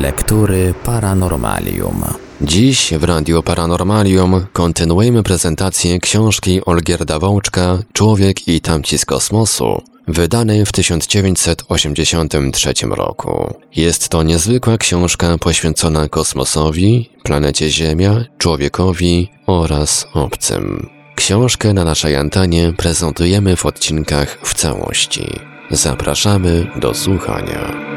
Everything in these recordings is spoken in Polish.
Lektury Paranormalium. Dziś w Radiu Paranormalium kontynuujemy prezentację książki Olgierda Wączka Człowiek i tamci z kosmosu, wydanej w 1983 roku. Jest to niezwykła książka poświęcona kosmosowi, planecie Ziemia, człowiekowi oraz obcym. Książkę na naszej antenie prezentujemy w odcinkach w całości. Zapraszamy do słuchania.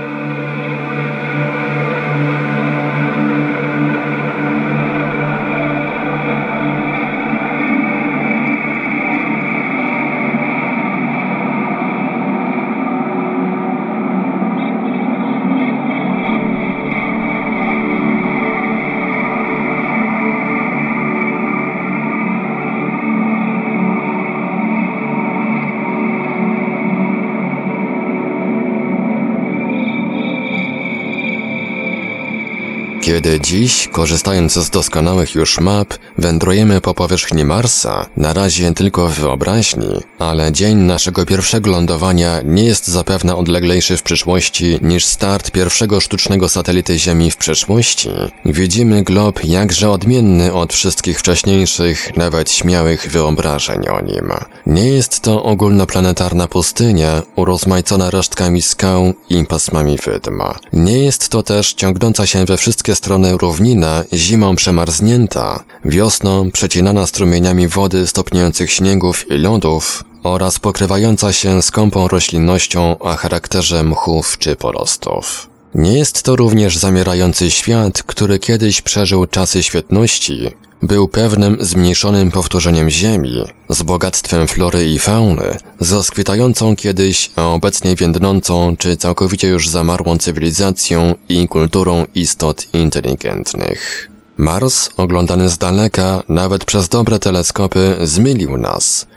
Kiedy dziś, korzystając z doskonałych już map, wędrujemy po powierzchni Marsa, na razie tylko w wyobraźni, ale dzień naszego pierwszego lądowania nie jest zapewne odleglejszy w przyszłości niż start pierwszego sztucznego satelity Ziemi w przeszłości. Widzimy glob jakże odmienny od wszystkich wcześniejszych, nawet śmiałych wyobrażeń o nim. Nie jest to ogólnoplanetarna pustynia, urozmaicona resztkami skał i pasmami wydma. Nie jest to też ciągnąca się we wszystkie strony równina zimą przemarznięta, wiosną przecinana strumieniami wody stopniujących śniegów i lodów oraz pokrywająca się skąpą roślinnością o charakterze mchów czy porostów. Nie jest to również zamierający świat, który kiedyś przeżył czasy świetności, był pewnym zmniejszonym powtórzeniem Ziemi, z bogactwem flory i fauny, z rozkwitającą kiedyś, a obecnie więdnącą czy całkowicie już zamarłą cywilizacją i kulturą istot inteligentnych. Mars, oglądany z daleka, nawet przez dobre teleskopy, zmylił nas.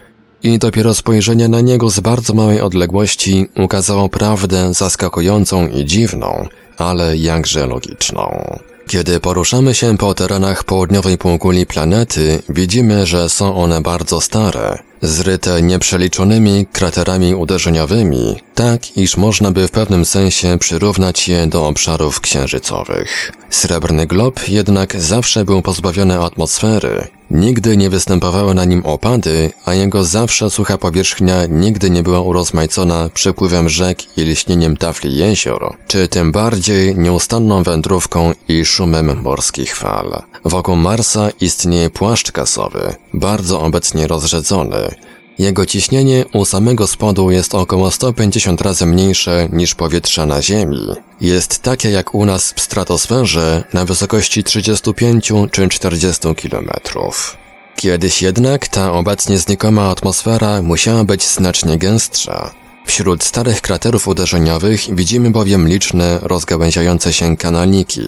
I dopiero spojrzenie na niego z bardzo małej odległości ukazało prawdę zaskakującą i dziwną, ale jakże logiczną. Kiedy poruszamy się po terenach południowej półkuli planety, widzimy, że są one bardzo stare, zryte nieprzeliczonymi kraterami uderzeniowymi, tak iż można by w pewnym sensie przyrównać je do obszarów księżycowych. Srebrny glob jednak zawsze był pozbawiony atmosfery, nigdy nie występowały na nim opady, a jego zawsze sucha powierzchnia nigdy nie była urozmaicona przepływem rzek i lśnieniem tafli jezior, czy tym bardziej nieustanną wędrówką i szumem morskich fal. Wokół Marsa istnieje płaszcz gasowy, bardzo obecnie rozrzedzony, jego ciśnienie u samego spodu jest około 150 razy mniejsze niż powietrza na Ziemi. Jest takie jak u nas w stratosferze na wysokości 35 czy 40 kilometrów. Kiedyś jednak ta obecnie znikoma atmosfera musiała być znacznie gęstsza. Wśród starych kraterów uderzeniowych widzimy bowiem liczne rozgałęziające się kanalniki,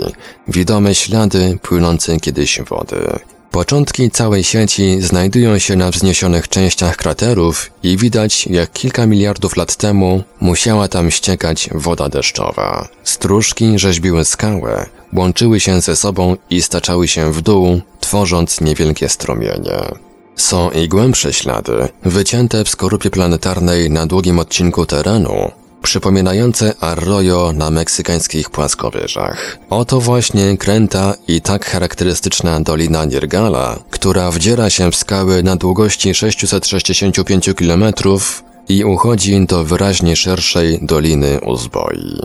widome ślady płynącej kiedyś wody. Początki całej sieci znajdują się na wzniesionych częściach kraterów i widać, jak kilka miliardów lat temu musiała tam ściekać woda deszczowa. Stróżki rzeźbiły skałę, łączyły się ze sobą i staczały się w dół, tworząc niewielkie strumienie. Są i głębsze ślady, wycięte w skorupie planetarnej na długim odcinku terenu, przypominające arroyo na meksykańskich płaskowyżach. Oto właśnie kręta i tak charakterystyczna Dolina Nirgala, która wdziera się w skały na długości 665 km i uchodzi do wyraźnie szerszej Doliny Uzboi.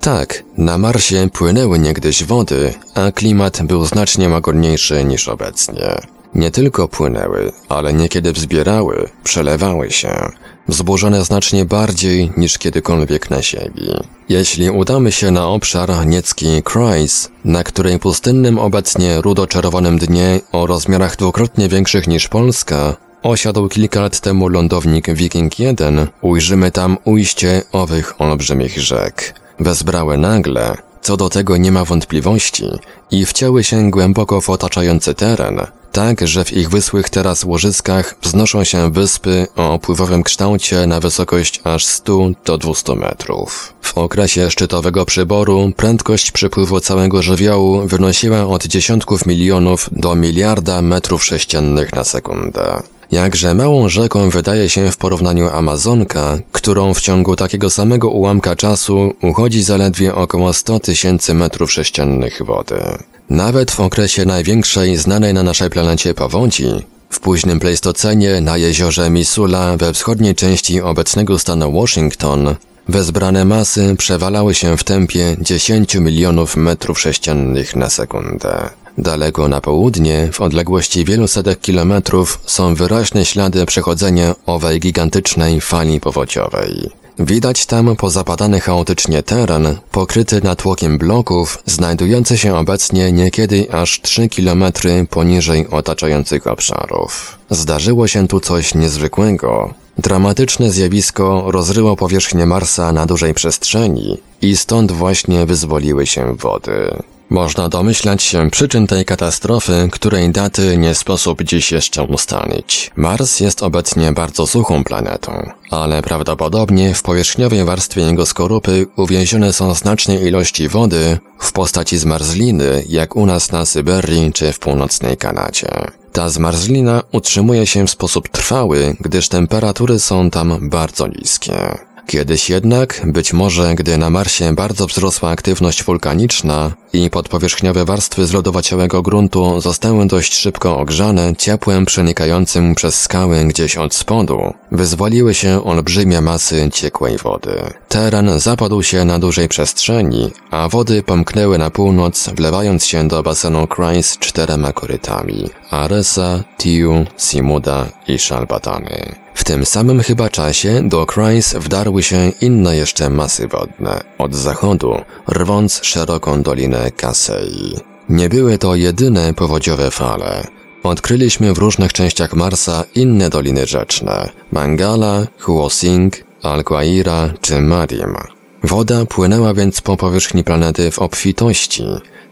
Tak, na Marsie płynęły niegdyś wody, a klimat był znacznie łagodniejszy niż obecnie. Nie tylko płynęły, ale niekiedy wzbierały, przelewały się, wzburzone znacznie bardziej niż kiedykolwiek na Ziemi. Jeśli udamy się na obszar niecki Kreis, na której pustynnym obecnie rudo-czerwonym dnie o rozmiarach dwukrotnie większych niż Polska, osiadł kilka lat temu lądownik Viking 1, ujrzymy tam ujście owych olbrzymich rzek. Wezbrały nagle, co do tego nie ma wątpliwości, i wcięły się głęboko w otaczający teren, tak, że w ich wysłych teraz łożyskach wznoszą się wyspy o opływowym kształcie na wysokość aż 100 do 200 metrów. W okresie szczytowego przyboru prędkość przepływu całego żywiołu wynosiła od dziesiątków milionów do miliarda metrów sześciennych na sekundę. Jakże małą rzeką wydaje się w porównaniu Amazonka, którą w ciągu takiego samego ułamka czasu uchodzi zaledwie około 100 tysięcy metrów sześciennych wody. Nawet w okresie największej znanej na naszej planecie powodzi, w późnym Pleistocenie na jeziorze Missoula we wschodniej części obecnego stanu Washington wezbrane masy przewalały się w tempie 10 milionów metrów sześciennych na sekundę. Daleko na południe, w odległości wielu setek kilometrów, są wyraźne ślady przechodzenia owej gigantycznej fali powodziowej. Widać tam pozapadany chaotycznie teren, pokryty natłokiem bloków, znajdujący się obecnie niekiedy aż 3 kilometry poniżej otaczających obszarów. Zdarzyło się tu coś niezwykłego. Dramatyczne zjawisko rozryło powierzchnię Marsa na dużej przestrzeni i stąd właśnie wyzwoliły się wody. Można domyślać się przyczyn tej katastrofy, której daty nie sposób dziś jeszcze ustalić. Mars jest obecnie bardzo suchą planetą, ale prawdopodobnie w powierzchniowej warstwie jego skorupy uwięzione są znaczne ilości wody w postaci zmarzliny, jak u nas na Syberii czy w północnej Kanadzie. Ta zmarzlina utrzymuje się w sposób trwały, gdyż temperatury są tam bardzo niskie. Kiedyś jednak, być może gdy na Marsie bardzo wzrosła aktywność wulkaniczna i podpowierzchniowe warstwy zlodowaciałego gruntu zostały dość szybko ogrzane ciepłem przenikającym przez skały gdzieś od spodu, wyzwoliły się olbrzymie masy ciekłej wody. Teren zapadł się na dużej przestrzeni, a wody pomknęły na północ, wlewając się do basenu Kreis czterema korytami – Aresa, Tiu, Simuda i Szalbatany. W tym samym chyba czasie do Kreis wdarły się inne jeszcze masy wodne, od zachodu, rwąc szeroką dolinę Kasei. Nie były to jedyne powodziowe fale. Odkryliśmy w różnych częściach Marsa inne doliny rzeczne – Mangala, Huosing, Alquaira czy Marim. Woda płynęła więc po powierzchni planety w obfitości.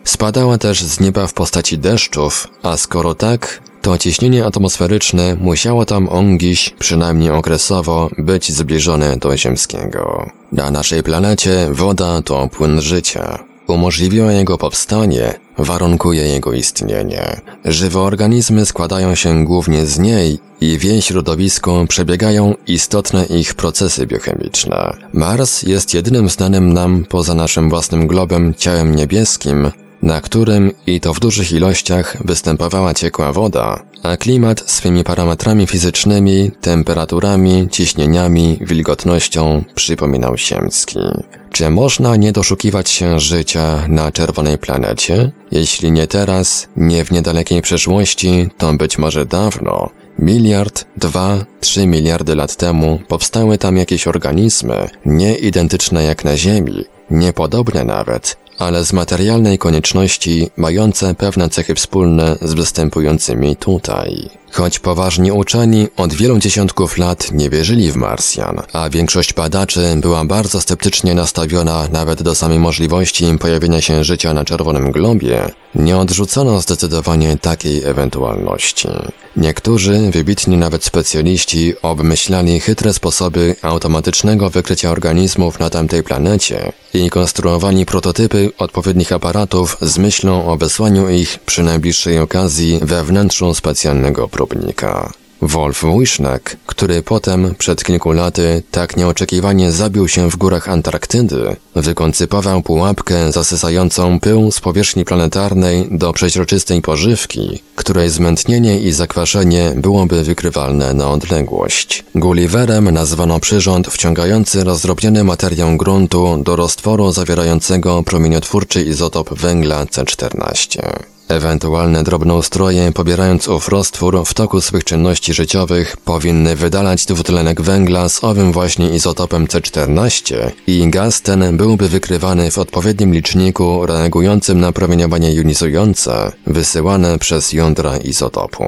Spadała też z nieba w postaci deszczów, a skoro tak, to ciśnienie atmosferyczne musiało tam ongiś, przynajmniej okresowo, być zbliżone do ziemskiego. Na naszej planecie woda to płyn życia. Umożliwiła jego powstanie, warunkuje jego istnienie. Żywe organizmy składają się głównie z niej i w jej środowisku przebiegają istotne ich procesy biochemiczne. Mars jest jedynym znanym nam poza naszym własnym globem ciałem niebieskim, na którym i to w dużych ilościach występowała ciekła woda, a klimat swymi parametrami fizycznymi, temperaturami, ciśnieniami, wilgotnością przypominał ziemski. Czy można nie doszukiwać się życia na czerwonej planecie? Jeśli nie teraz, nie w niedalekiej przeszłości, to być może dawno. Miliard, dwa, trzy miliardy lat temu powstały tam jakieś organizmy, nie identyczne jak na Ziemi, niepodobne nawet, ale z materialnej konieczności mające pewne cechy wspólne z występującymi tutaj. Choć poważni uczeni od wielu dziesiątków lat nie wierzyli w Marsjan, a większość badaczy była bardzo sceptycznie nastawiona nawet do samej możliwości pojawienia się życia na czerwonym globie, nie odrzucono zdecydowanie takiej ewentualności. Niektórzy, wybitni nawet specjaliści, obmyślali chytre sposoby automatycznego wykrycia organizmów na tamtej planecie i konstruowali prototypy odpowiednich aparatów z myślą o wysłaniu ich przy najbliższej okazji we wnętrzu specjalnego próbnika. Wolf Wisnak, który potem, przed kilku laty, tak nieoczekiwanie zabił się w górach Antarktydy, wykoncypował pułapkę zasysającą pył z powierzchni planetarnej do przeźroczystej pożywki, której zmętnienie i zakwaszenie byłoby wykrywalne na odległość. Gulliverem nazwano przyrząd wciągający rozdrobniony materiał gruntu do roztworu zawierającego promieniotwórczy izotop węgla C14. Ewentualne drobnoustroje, pobierając ów roztwór w toku swych czynności życiowych, powinny wydalać dwutlenek węgla z owym właśnie izotopem C14 i gaz ten byłby wykrywany w odpowiednim liczniku reagującym na promieniowanie jonizujące wysyłane przez jądra izotopu.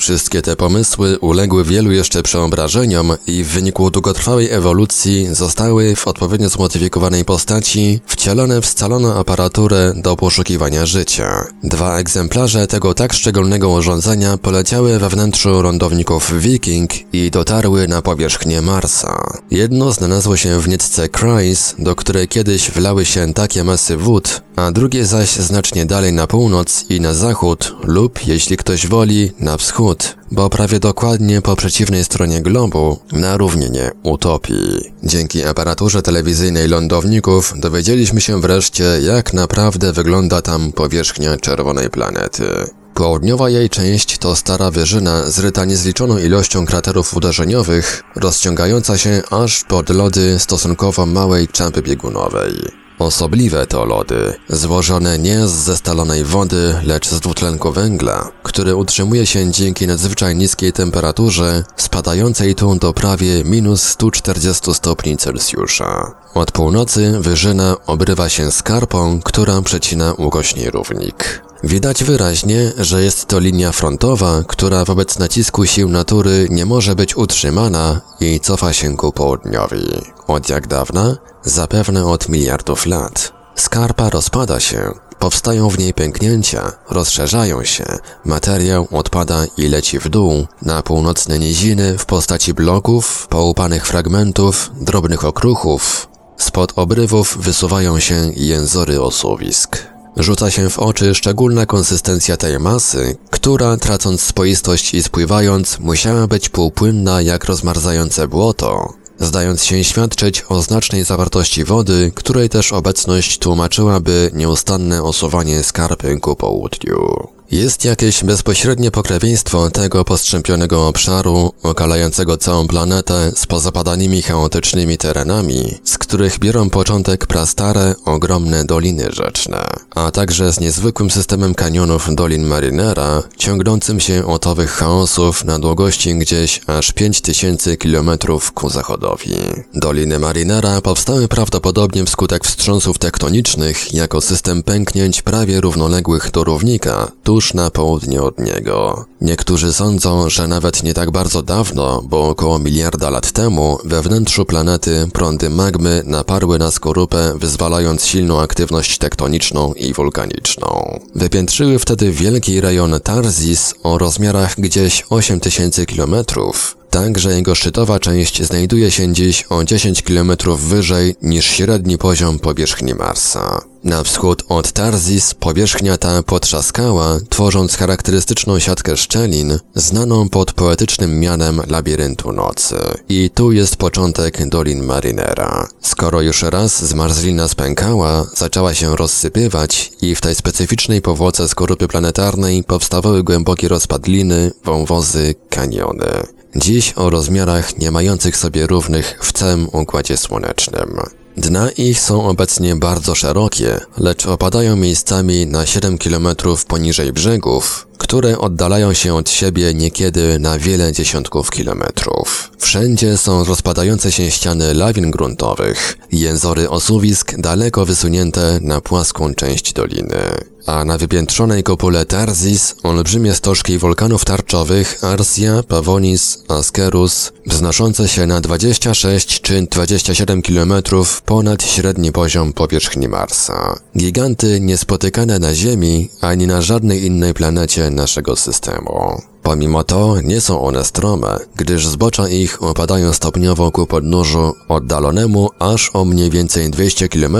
Wszystkie te pomysły uległy wielu jeszcze przeobrażeniom i w wyniku długotrwałej ewolucji zostały w odpowiednio zmodyfikowanej postaci wcielone w scaloną aparaturę do poszukiwania życia. Dwa egzemplarze tego tak szczególnego urządzenia poleciały we wnętrzu lądowników Viking i dotarły na powierzchnię Marsa. Jedno znalazło się w nietce Kreis, do której kiedyś wlały się takie masy wód, a drugie zaś znacznie dalej na północ i na zachód lub, jeśli ktoś woli, na wschód wschód, bo prawie dokładnie po przeciwnej stronie globu, na równinie utopii. Dzięki aparaturze telewizyjnej lądowników dowiedzieliśmy się wreszcie, jak naprawdę wygląda tam powierzchnia czerwonej planety. Południowa jej część to stara wyżyna zryta niezliczoną ilością kraterów uderzeniowych, rozciągająca się aż pod lody stosunkowo małej czapy biegunowej. Osobliwe to lody, złożone nie z zestalonej wody, lecz z dwutlenku węgla, który utrzymuje się dzięki nadzwyczaj niskiej temperaturze, spadającej tu do prawie minus 140 stopni Celsjusza. Od północy wyżyna obrywa się skarpą, która przecina ukośni równik. Widać wyraźnie, że jest to linia frontowa, która wobec nacisku sił natury nie może być utrzymana i cofa się ku południowi. Od jak dawna? Zapewne od miliardów lat. Skarpa rozpada się, powstają w niej pęknięcia, rozszerzają się, materiał odpada i leci w dół, na północne niziny w postaci bloków, poupanych fragmentów, drobnych okruchów. Spod obrywów wysuwają się jęzory osuwisk. Rzuca się w oczy szczególna konsystencja tej masy, która, tracąc swoistość i spływając, musiała być półpłynna jak rozmarzające błoto, zdając się świadczyć o znacznej zawartości wody, której też obecność tłumaczyłaby nieustanne osuwanie skarpy ku południu. Jest jakieś bezpośrednie pokrewieństwo tego postrzępionego obszaru, okalającego całą planetę z pozapadanymi chaotycznymi terenami, z których biorą początek prastare, ogromne doliny rzeczne, a także z niezwykłym systemem kanionów Dolin Marinera, ciągnącym się od owych chaosów na długości gdzieś aż 5000 km ku zachodowi. Doliny Marinera powstały prawdopodobnie wskutek wstrząsów tektonicznych jako system pęknięć prawie równoległych do równika, tuż na południe od niego. Niektórzy sądzą, że nawet nie tak bardzo dawno, bo około miliarda lat temu, we wnętrzu planety prądy magmy naparły na skorupę, wyzwalając silną aktywność tektoniczną i wulkaniczną. Wypiętrzyły wtedy wielki rejon Tarzis o rozmiarach gdzieś 8000 kilometrów, tak że jego szczytowa część znajduje się dziś o 10 km wyżej niż średni poziom powierzchni Marsa. Na wschód od Tarzis powierzchnia ta potrzaskała, tworząc charakterystyczną siatkę szczelin, znaną pod poetycznym mianem labiryntu nocy. I tu jest początek Dolin Marinera. Skoro już raz zmarzlina spękała, zaczęła się rozsypywać i w tej specyficznej powłoce skorupy planetarnej powstawały głębokie rozpadliny, wąwozy, kaniony. Dziś o rozmiarach nie mających sobie równych w całym Układzie Słonecznym. Dna ich są obecnie bardzo szerokie, lecz opadają miejscami na 7 km poniżej brzegów, które oddalają się od siebie niekiedy na wiele dziesiątków kilometrów. Wszędzie są rozpadające się ściany lawin gruntowych, jęzory osuwisk daleko wysunięte na płaską część doliny. A na wypiętrzonej kopule Tarzis olbrzymie stożki wulkanów tarczowych Arsia, Pavonis, Askerus, wznoszące się na 26 czy 27 km ponad średni poziom powierzchni Marsa. Giganty niespotykane na Ziemi ani na żadnej innej planecie naszego systemu. Pomimo to nie są one strome, gdyż zbocza ich opadają stopniowo ku podnóżu oddalonemu aż o mniej więcej 200 km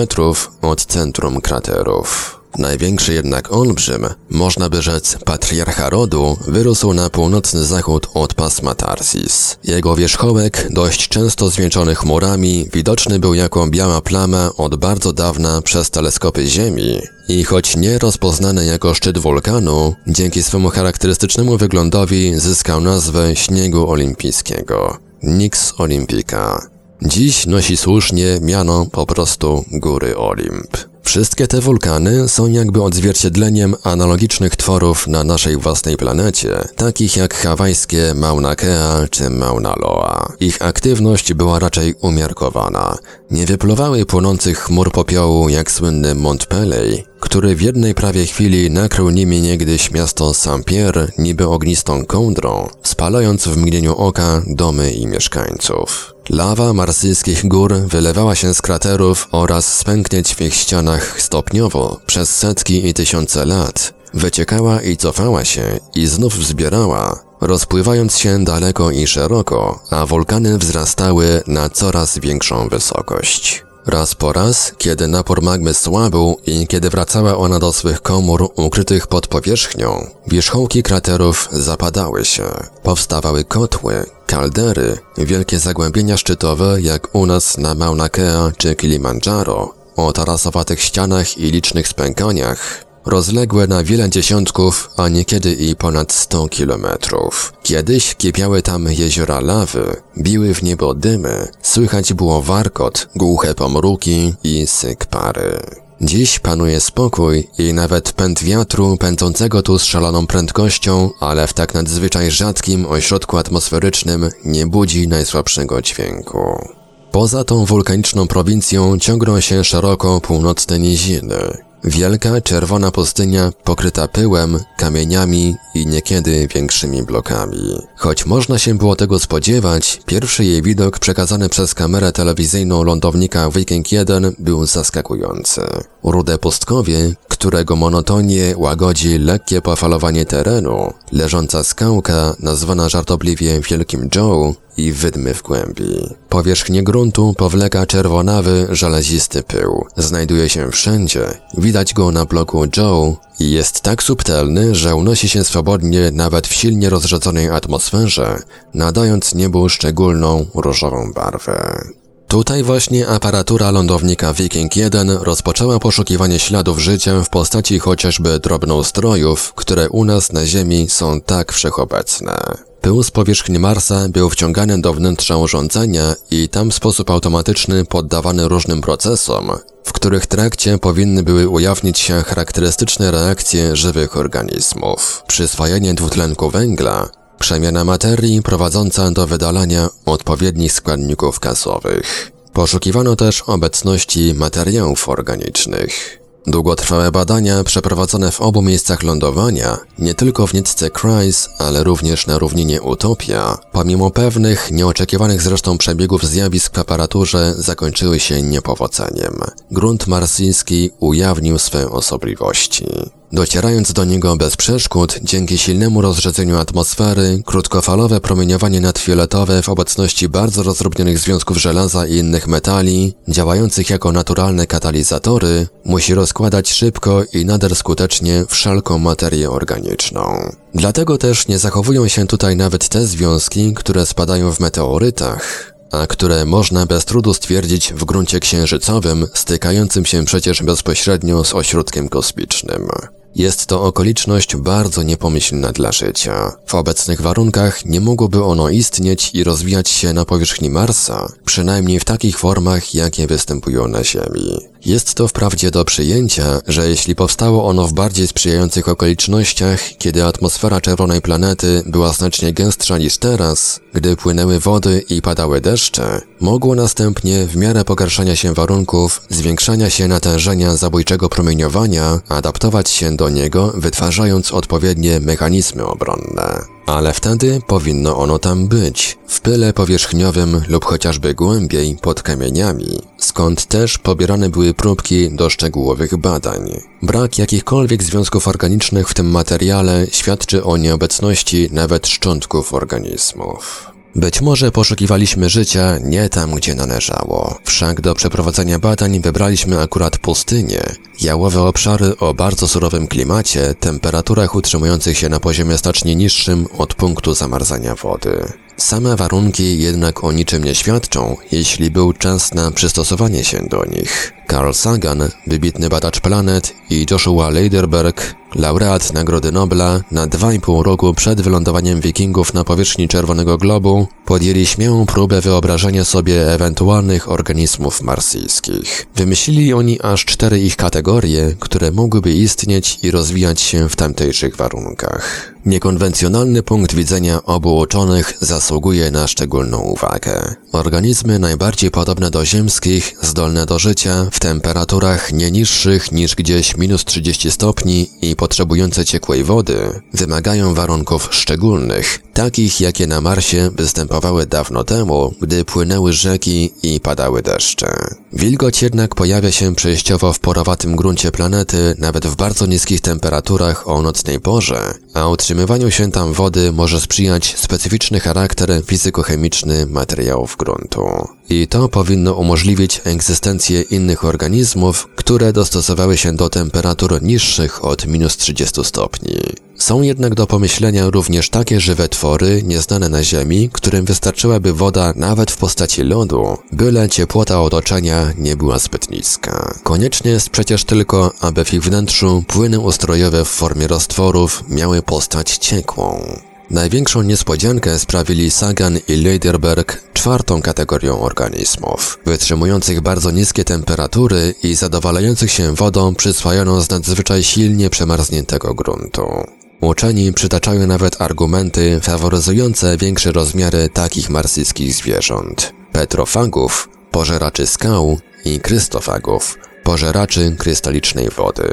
od centrum kraterów. Największy jednak olbrzym, można by rzec patriarcha rodu, wyrósł na północny zachód od pasma Tarsis. Jego wierzchołek, dość często zwieńczony chmurami, widoczny był jako biała plama od bardzo dawna przez teleskopy Ziemi i choć nie rozpoznany jako szczyt wulkanu, dzięki swemu charakterystycznemu wyglądowi zyskał nazwę śniegu olimpijskiego. Nix Olympica. Dziś nosi słusznie miano po prostu Góry Olimp. Wszystkie te wulkany są jakby odzwierciedleniem analogicznych tworów na naszej własnej planecie, takich jak hawajskie Mauna Kea czy Mauna Loa. Ich aktywność była raczej umiarkowana. Nie wypluwały płonących chmur popiołu jak słynny Mont Pelej, który w jednej prawie chwili nakrył nimi niegdyś miasto Saint-Pierre niby ognistą kołdrą, spalając w mgnieniu oka domy i mieszkańców. Lawa marsyjskich gór wylewała się z kraterów oraz spęknieć w ich ścianach stopniowo przez setki i tysiące lat. Wyciekała i cofała się i znów wzbierała, rozpływając się daleko i szeroko, a wulkany wzrastały na coraz większą wysokość. Raz po raz, kiedy napór magmy słabł i kiedy wracała ona do swych komór ukrytych pod powierzchnią, wierzchołki kraterów zapadały się. Powstawały kotły, kaldery, wielkie zagłębienia szczytowe jak u nas na Mauna Kea czy Kilimandżaro, o tarasowatych ścianach i licznych spękaniach, rozległe na wiele dziesiątków, a niekiedy i ponad sto kilometrów. Kiedyś kipiały tam jeziora lawy, biły w niebo dymy, słychać było warkot, głuche pomruki i syk pary. Dziś panuje spokój i nawet pęd wiatru pędzącego tu z szaloną prędkością, ale w tak nadzwyczaj rzadkim ośrodku atmosferycznym nie budzi najsłabszego dźwięku. Poza tą wulkaniczną prowincją ciągną się szeroko północne niziny. Wielka, czerwona pustynia pokryta pyłem, kamieniami i niekiedy większymi blokami. Choć można się było tego spodziewać, pierwszy jej widok przekazany przez kamerę telewizyjną lądownika Viking 1 był zaskakujący. Rude pustkowie, którego monotonię łagodzi lekkie pofalowanie terenu, leżąca skałka nazwana żartobliwie Wielkim Joe i wydmy w głębi. Powierzchnię gruntu powleka czerwonawy, żelazisty pył. Znajduje się wszędzie. Widać go na bloku Joe i jest tak subtelny, że unosi się swobodnie nawet w silnie rozrzedzonej atmosferze, nadając niebu szczególną różową barwę. Tutaj właśnie aparatura lądownika Viking 1 rozpoczęła poszukiwanie śladów życia w postaci chociażby drobnoustrojów, które u nas na Ziemi są tak wszechobecne. Pył z powierzchni Marsa był wciągany do wnętrza urządzenia i tam w sposób automatyczny poddawany różnym procesom, w których trakcie powinny były ujawnić się charakterystyczne reakcje żywych organizmów. Przyswajanie dwutlenku węgla, przemiana materii prowadząca do wydalania odpowiednich składników gazowych. Poszukiwano też obecności materiałów organicznych. Długotrwałe badania przeprowadzone w obu miejscach lądowania, nie tylko w Nitce Kreis, ale również na równinie Utopia, pomimo pewnych, nieoczekiwanych zresztą przebiegów zjawisk w aparaturze, zakończyły się niepowodzeniem. Grunt marsyjski ujawnił swe osobliwości. Docierając do niego bez przeszkód, dzięki silnemu rozrzedzeniu atmosfery, krótkofalowe promieniowanie nadfioletowe w obecności bardzo rozdrobnionych związków żelaza i innych metali, działających jako naturalne katalizatory, musi rozkładać szybko i nader skutecznie wszelką materię organiczną. Dlatego też nie zachowują się tutaj nawet te związki, które spadają w meteorytach, a które można bez trudu stwierdzić w gruncie księżycowym, stykającym się przecież bezpośrednio z ośrodkiem kosmicznym. Jest to okoliczność bardzo niepomyślna dla życia. W obecnych warunkach nie mogłoby ono istnieć i rozwijać się na powierzchni Marsa, przynajmniej w takich formach, jakie występują na Ziemi. Jest to wprawdzie do przyjęcia, że jeśli powstało ono w bardziej sprzyjających okolicznościach, kiedy atmosfera czerwonej planety była znacznie gęstsza niż teraz, gdy płynęły wody i padały deszcze, mogło następnie w miarę pogarszania się warunków, zwiększania się natężenia zabójczego promieniowania, adaptować się do niego, wytwarzając odpowiednie mechanizmy obronne. Ale wtedy powinno ono tam być, w pyle powierzchniowym lub chociażby głębiej pod kamieniami, skąd też pobierane były próbki do szczegółowych badań. Brak jakichkolwiek związków organicznych w tym materiale świadczy o nieobecności nawet szczątków organizmów. Być może poszukiwaliśmy życia nie tam, gdzie należało. Wszak do przeprowadzenia badań wybraliśmy akurat pustynię, jałowe obszary o bardzo surowym klimacie, temperaturach utrzymujących się na poziomie znacznie niższym od punktu zamarzania wody. Same warunki jednak o niczym nie świadczą, jeśli był czas na przystosowanie się do nich. Carl Sagan, wybitny badacz planet i Joshua Leiderberg, laureat Nagrody Nobla, na dwa i pół roku przed wylądowaniem wikingów na powierzchni Czerwonego Globu, podjęli śmiałą próbę wyobrażenia sobie ewentualnych organizmów marsyjskich. Wymyślili oni aż cztery ich kategorie, które mogłyby istnieć i rozwijać się w tamtejszych warunkach. Niekonwencjonalny punkt widzenia obu uczonych zasługuje na szczególną uwagę. Organizmy najbardziej podobne do ziemskich, zdolne do życia w temperaturach nie niższych niż gdzieś minus 30 stopni i potrzebujące ciekłej wody, wymagają warunków szczególnych, takich jakie na Marsie występowały dawno temu, gdy płynęły rzeki i padały deszcze. Wilgoć jednak pojawia się przejściowo w porowatym gruncie planety, nawet w bardzo niskich temperaturach o nocnej porze, a utrzymywaniu się tam wody może sprzyjać specyficzny charakter fizykochemiczny materiałów gruntu. I to powinno umożliwić egzystencję innych organizmów, które dostosowały się do temperatur niższych od minus 30 stopni. Są jednak do pomyślenia również takie żywe twory nieznane na Ziemi, którym wystarczyłaby woda nawet w postaci lodu, byle ciepłota otoczenia nie była zbyt niska. Koniecznie jest przecież tylko, aby w ich wnętrzu płyny ustrojowe w formie roztworów miały postać ciekłą. Największą niespodziankę sprawili Sagan i Leiderberg czwartą kategorią organizmów, wytrzymujących bardzo niskie temperatury i zadowalających się wodą przyswajoną z nadzwyczaj silnie przemarzniętego gruntu. Uczeni przytaczają nawet argumenty faworyzujące większe rozmiary takich marsyjskich zwierząt. Petrofagów, pożeraczy skał i krystofagów, pożeraczy krystalicznej wody.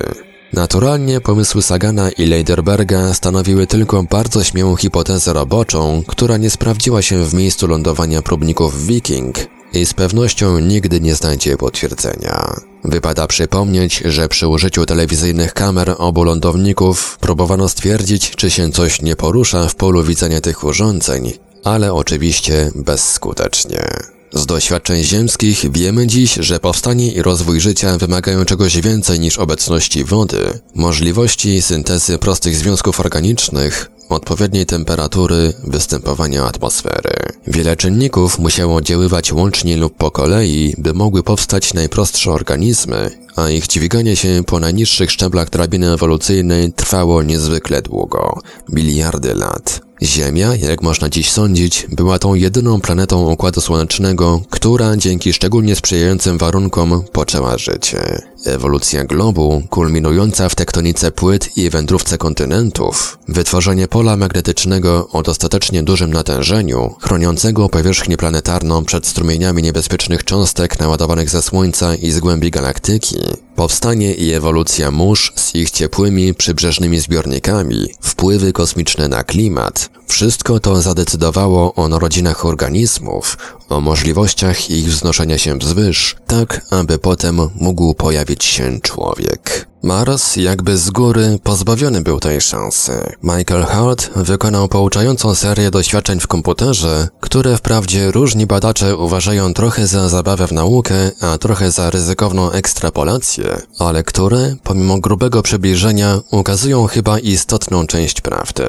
Naturalnie pomysły Sagana i Leiderberga stanowiły tylko bardzo śmiałą hipotezę roboczą, która nie sprawdziła się w miejscu lądowania próbników Viking i z pewnością nigdy nie znajdzie potwierdzenia. Wypada przypomnieć, że przy użyciu telewizyjnych kamer obu lądowników próbowano stwierdzić, czy się coś nie porusza w polu widzenia tych urządzeń, ale oczywiście bezskutecznie. Z doświadczeń ziemskich wiemy dziś, że powstanie i rozwój życia wymagają czegoś więcej niż obecności wody, możliwości syntezy prostych związków organicznych, odpowiedniej temperatury, występowania atmosfery. Wiele czynników musiało oddziaływać łącznie lub po kolei, by mogły powstać najprostsze organizmy, a ich dźwiganie się po najniższych szczeblach drabiny ewolucyjnej trwało niezwykle długo miliardy lat. Ziemia, jak można dziś sądzić, była tą jedyną planetą Układu Słonecznego, która dzięki szczególnie sprzyjającym warunkom poczęła życie. Ewolucja globu, kulminująca w tektonice płyt i wędrówce kontynentów, wytworzenie pola magnetycznego o dostatecznie dużym natężeniu, chroniącego powierzchnię planetarną przed strumieniami niebezpiecznych cząstek naładowanych ze Słońca i z głębi galaktyki, powstanie i ewolucja mórz z ich ciepłymi, przybrzeżnymi zbiornikami, wpływy kosmiczne na klimat, wszystko to zadecydowało o narodzinach organizmów, o możliwościach ich wznoszenia się wzwyż, tak aby potem mógł pojawić się człowiek. Mars jakby z góry pozbawiony był tej szansy. Michael Hart wykonał pouczającą serię doświadczeń w komputerze, które wprawdzie różni badacze uważają trochę za zabawę w naukę, a trochę za ryzykowną ekstrapolację, ale które, pomimo grubego przybliżenia, ukazują chyba istotną część prawdy.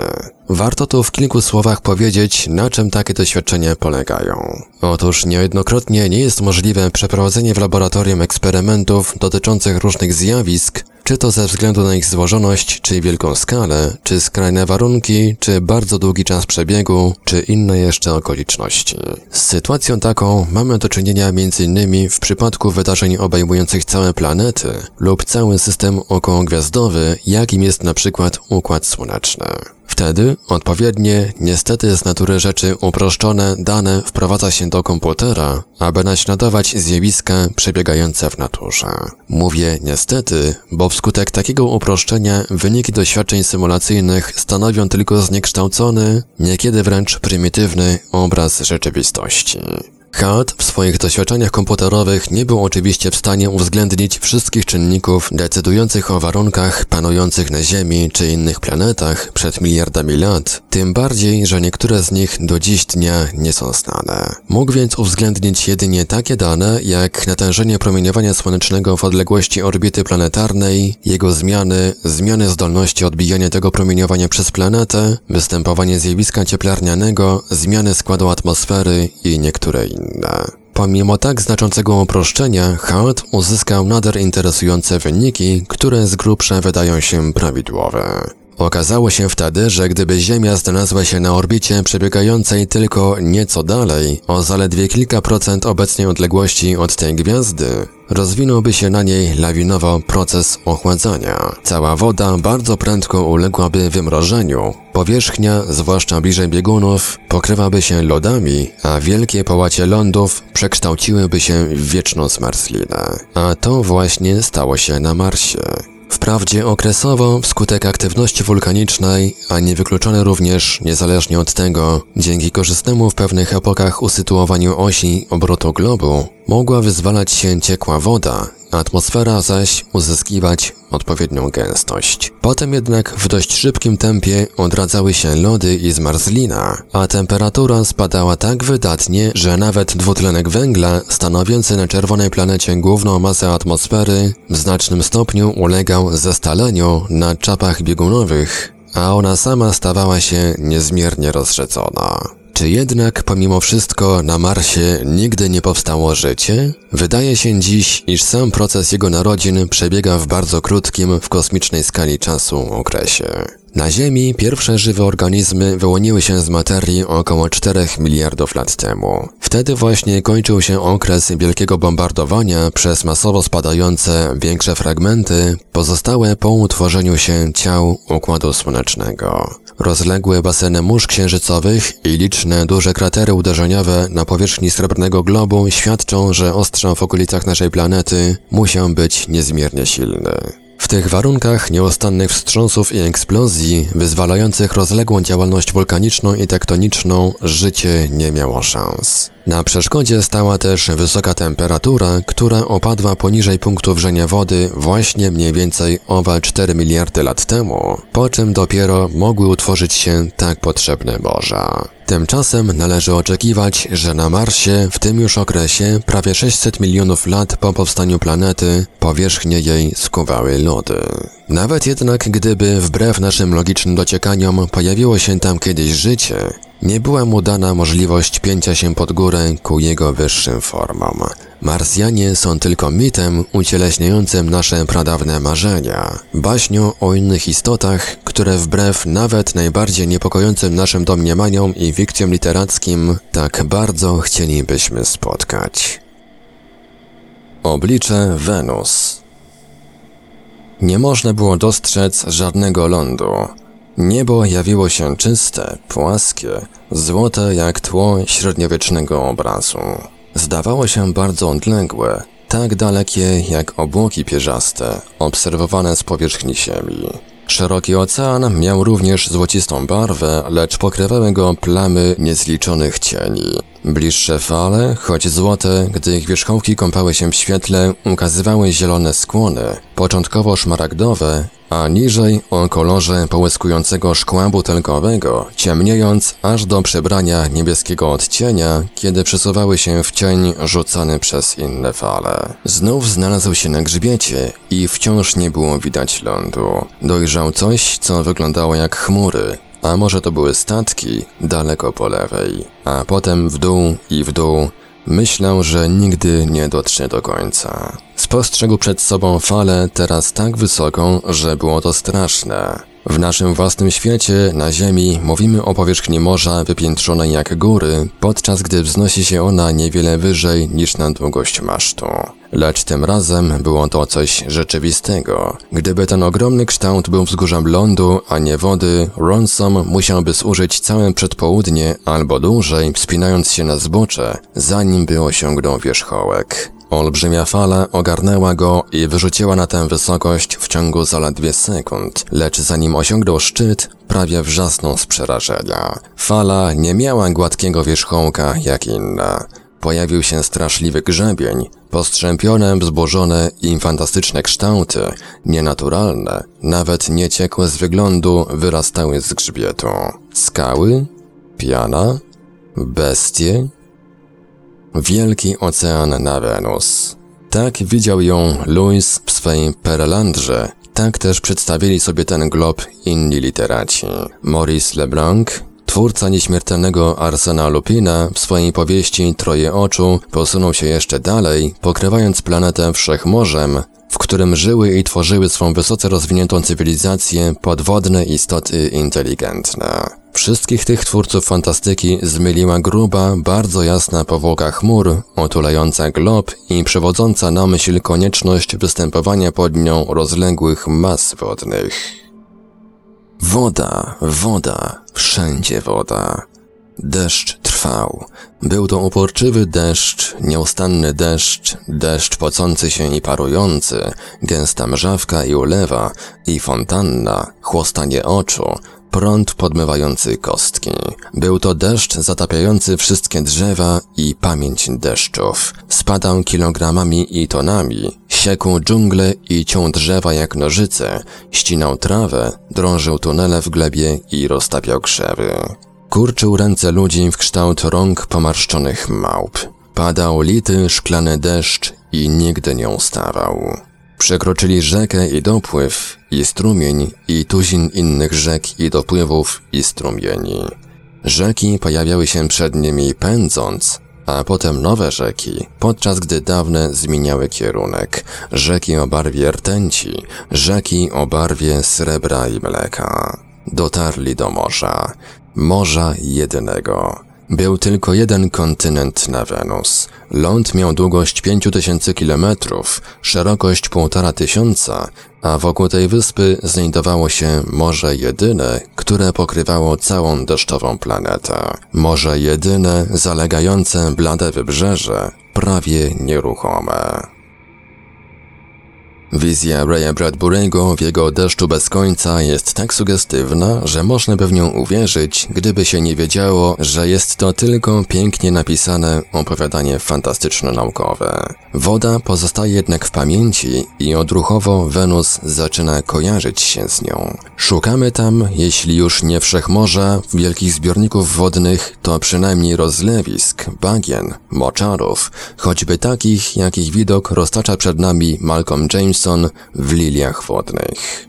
Warto tu w kilku słowach powiedzieć, na czym takie doświadczenia polegają. Otóż niejednokrotnie nie jest możliwe przeprowadzenie w laboratorium eksperymentów dotyczących różnych zjawisk, czy to ze względu na ich złożoność, czy wielką skalę, czy skrajne warunki, czy bardzo długi czas przebiegu, czy inne jeszcze okoliczności. Z sytuacją taką mamy do czynienia m.in. w przypadku wydarzeń obejmujących całe planety lub cały system okołogwiazdowy, jakim jest na przykład Układ Słoneczny. Wtedy odpowiednie, niestety z natury rzeczy uproszczone dane wprowadza się do komputera, aby naśladować zjawiska przebiegające w naturze. Mówię niestety, bo wskutek takiego uproszczenia wyniki doświadczeń symulacyjnych stanowią tylko zniekształcony, niekiedy wręcz prymitywny obraz rzeczywistości. Hart w swoich doświadczeniach komputerowych nie był oczywiście w stanie uwzględnić wszystkich czynników decydujących o warunkach panujących na Ziemi czy innych planetach przed miliardami lat, tym bardziej, że niektóre z nich do dziś dnia nie są znane. Mógł więc uwzględnić jedynie takie dane jak natężenie promieniowania słonecznego w odległości orbity planetarnej, jego zmiany, zmiany zdolności odbijania tego promieniowania przez planetę, występowanie zjawiska cieplarnianego, zmiany składu atmosfery i niektóre inne Pomimo tak znaczącego uproszczenia, Hart uzyskał nader interesujące wyniki, które z grubsza wydają się prawidłowe. Okazało się wtedy, że gdyby Ziemia znalazła się na orbicie przebiegającej tylko nieco dalej, o zaledwie kilka procent obecnej odległości od tej gwiazdy, rozwinąłby się na niej lawinowo proces ochładzania. Cała woda bardzo prędko uległaby wymrożeniu. Powierzchnia, zwłaszcza bliżej biegunów, pokrywaby się lodami, a wielkie połacie lądów przekształciłyby się w wieczną zmarzlinę. A to właśnie stało się na Marsie. Wprawdzie okresowo wskutek aktywności wulkanicznej, a niewykluczone również, niezależnie od tego, dzięki korzystnemu w pewnych epokach usytuowaniu osi obrotu globu, mogła wyzwalać się ciekła woda, atmosfera zaś uzyskiwać odpowiednią gęstość. Potem jednak w dość szybkim tempie odradzały się lody i zmarzlina, a temperatura spadała tak wydatnie, że nawet dwutlenek węgla, stanowiący na czerwonej planecie główną masę atmosfery, w znacznym stopniu ulegał zestaleniu na czapach biegunowych, a ona sama stawała się niezmiernie rozrzedzona. Czy jednak pomimo wszystko na Marsie nigdy nie powstało życie? Wydaje się dziś, iż sam proces jego narodzin przebiega w bardzo krótkim w kosmicznej skali czasu okresie. Na Ziemi pierwsze żywe organizmy wyłoniły się z materii około 4 miliardów lat temu. Wtedy właśnie kończył się okres wielkiego bombardowania przez masowo spadające większe fragmenty pozostałe po utworzeniu się ciał Układu Słonecznego. Rozległe baseny mórz księżycowych i liczne duże kratery uderzeniowe na powierzchni srebrnego globu świadczą, że ostrzał w okolicach naszej planety musiał być niezmiernie silny. W tych warunkach nieustannych wstrząsów i eksplozji, wyzwalających rozległą działalność wulkaniczną i tektoniczną, życie nie miało szans. Na przeszkodzie stała też wysoka temperatura, która opadła poniżej punktu wrzenia wody właśnie mniej więcej owe 4 miliardy lat temu, po czym dopiero mogły utworzyć się tak potrzebne morza. Tymczasem należy oczekiwać, że na Marsie w tym już okresie, prawie 600 milionów lat po powstaniu planety, powierzchnie jej skuwały lody. Nawet jednak gdyby wbrew naszym logicznym dociekaniom pojawiło się tam kiedyś życie, nie była mu dana możliwość pięcia się pod górę ku jego wyższym formom. Marsjanie są tylko mitem ucieleśniającym nasze pradawne marzenia, baśnią o innych istotach, które wbrew nawet najbardziej niepokojącym naszym domniemaniom i fikcjom literackim tak bardzo chcielibyśmy spotkać. Oblicze Wenus Nie można było dostrzec żadnego lądu. Niebo jawiło się czyste, płaskie, złote jak tło średniowiecznego obrazu. Zdawało się bardzo odległe, tak dalekie jak obłoki pierzaste, obserwowane z powierzchni Ziemi. Szeroki ocean miał również złocistą barwę, lecz pokrywały go plamy niezliczonych cieni. Bliższe fale, choć złote, gdy ich wierzchołki kąpały się w świetle, ukazywały zielone skłony, początkowo szmaragdowe, a niżej o kolorze połyskującego szkła butelkowego, ciemniejąc aż do przebrania niebieskiego odcienia, kiedy przesuwały się w cień rzucany przez inne fale. Znów znalazł się na grzbiecie i wciąż nie było widać lądu. Dojrzał coś, co wyglądało jak chmury, a może to były statki daleko po lewej, a potem w dół i w dół. Myślał, że nigdy nie dotrze do końca. Spostrzegł przed sobą falę teraz tak wysoką, że było to straszne. W naszym własnym świecie, na Ziemi, mówimy o powierzchni morza wypiętrzonej jak góry, podczas gdy wznosi się ona niewiele wyżej niż na długość masztu. Lecz tym razem było to coś rzeczywistego. Gdyby ten ogromny kształt był wzgórzem lądu, a nie wody, Ronsom musiałby zużyć całe przedpołudnie albo dłużej, wspinając się na zbocze, zanim by osiągnął wierzchołek. Olbrzymia fala ogarnęła go i wyrzuciła na tę wysokość w ciągu zaledwie sekund, lecz zanim osiągnął szczyt, prawie wrzasnął z przerażenia. Fala nie miała gładkiego wierzchołka jak inna. Pojawił się straszliwy grzebień, postrzępione, wzburzone i fantastyczne kształty, nienaturalne, nawet nieciekłe z wyglądu, wyrastały z grzbietu. Skały? Piana? Bestie? Wielki ocean na Wenus. Tak widział ją Louis w swej Perelandrze, tak też przedstawili sobie ten glob inni literaci. Maurice Leblanc, twórca nieśmiertelnego Arsena Lupina, w swojej powieści Troje Oczu posunął się jeszcze dalej, pokrywając planetę wszechmorzem, w którym żyły i tworzyły swą wysoce rozwiniętą cywilizację podwodne istoty inteligentne. Wszystkich tych twórców fantastyki zmyliła gruba, bardzo jasna powłoka chmur, otulająca glob i przewodząca na myśl konieczność występowania pod nią rozległych mas wodnych. Woda, woda, wszędzie woda. Deszcz trwa trwał. Był to uporczywy deszcz, nieustanny deszcz, deszcz pocący się i parujący, gęsta mrzawka i ulewa, i fontanna, chłostanie oczu, prąd podmywający kostki. Był to deszcz zatapiający wszystkie drzewa i pamięć deszczów. Spadał kilogramami i tonami, siekł dżungle i ciął drzewa jak nożyce, ścinał trawę, drążył tunele w glebie i roztapiał krzewy. Kurczył ręce ludzi w kształt rąk pomarszczonych małp. Padał lity szklany deszcz i nigdy nie ustawał. Przekroczyli rzekę i dopływ, i strumień, i tuzin innych rzek i dopływów, i strumieni. Rzeki pojawiały się przed nimi pędząc, a potem nowe rzeki, podczas gdy dawne zmieniały kierunek. Rzeki o barwie rtęci, rzeki o barwie srebra i mleka. Dotarli do morza, morza jedynego. Był tylko jeden kontynent na Wenus. Ląd miał długość 5000 kilometrów, szerokość półtora tysiąca, a wokół tej wyspy znajdowało się morze jedyne, które pokrywało całą deszczową planetę. Morze jedyne, zalegające blade wybrzeże, prawie nieruchome. Wizja Raya Bradbury'ego w jego deszczu bez końca jest tak sugestywna, że można by w nią uwierzyć, gdyby się nie wiedziało, że jest to tylko pięknie napisane opowiadanie fantastyczno-naukowe. Woda pozostaje jednak w pamięci i odruchowo Wenus zaczyna kojarzyć się z nią. Szukamy tam, jeśli już nie wszechmorza, wielkich zbiorników wodnych, to przynajmniej rozlewisk, bagien, moczarów, choćby takich, jakich widok roztacza przed nami Malcolm Jameson w liliach wodnych.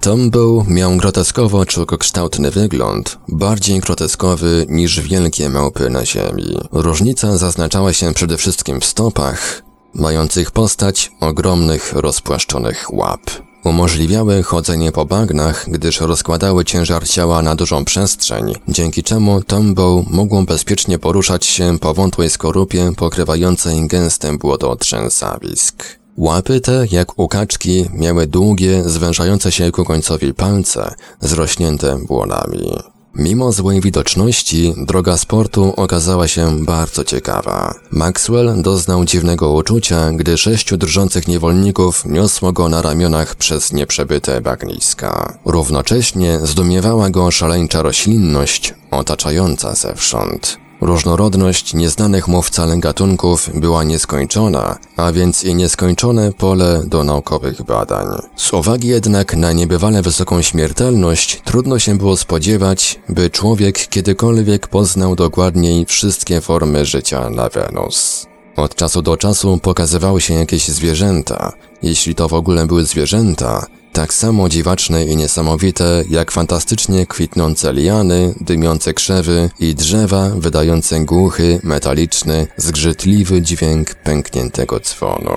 Tombow miał groteskowo człowiekokształtny wygląd, bardziej groteskowy niż wielkie małpy na ziemi. Różnica zaznaczała się przede wszystkim w stopach, mających postać ogromnych rozpłaszczonych łap. Umożliwiały chodzenie po bagnach, gdyż rozkładały ciężar ciała na dużą przestrzeń, dzięki czemu Tombow mógł bezpiecznie poruszać się po wątłej skorupie pokrywającej gęste błoto trzęsawisk. Łapy te, jak u kaczki, miały długie, zwężające się ku końcowi palce, zrośnięte błonami. Mimo złej widoczności, droga sportu okazała się bardzo ciekawa. Maxwell doznał dziwnego uczucia, gdy sześciu drżących niewolników niosło go na ramionach przez nieprzebyte bagniska. Równocześnie zdumiewała go szaleńcza roślinność otaczająca zewsząd. Różnorodność nieznanych mu wcale gatunków była nieskończona, a więc i nieskończone pole do naukowych badań. Z uwagi jednak na niebywale wysoką śmiertelność, trudno się było spodziewać, by człowiek kiedykolwiek poznał dokładniej wszystkie formy życia na Wenus. Od czasu do czasu pokazywały się jakieś zwierzęta. Jeśli to w ogóle były zwierzęta, tak samo dziwaczne i niesamowite jak fantastycznie kwitnące liany, dymiące krzewy i drzewa wydające głuchy, metaliczny, zgrzytliwy dźwięk pękniętego dzwonu.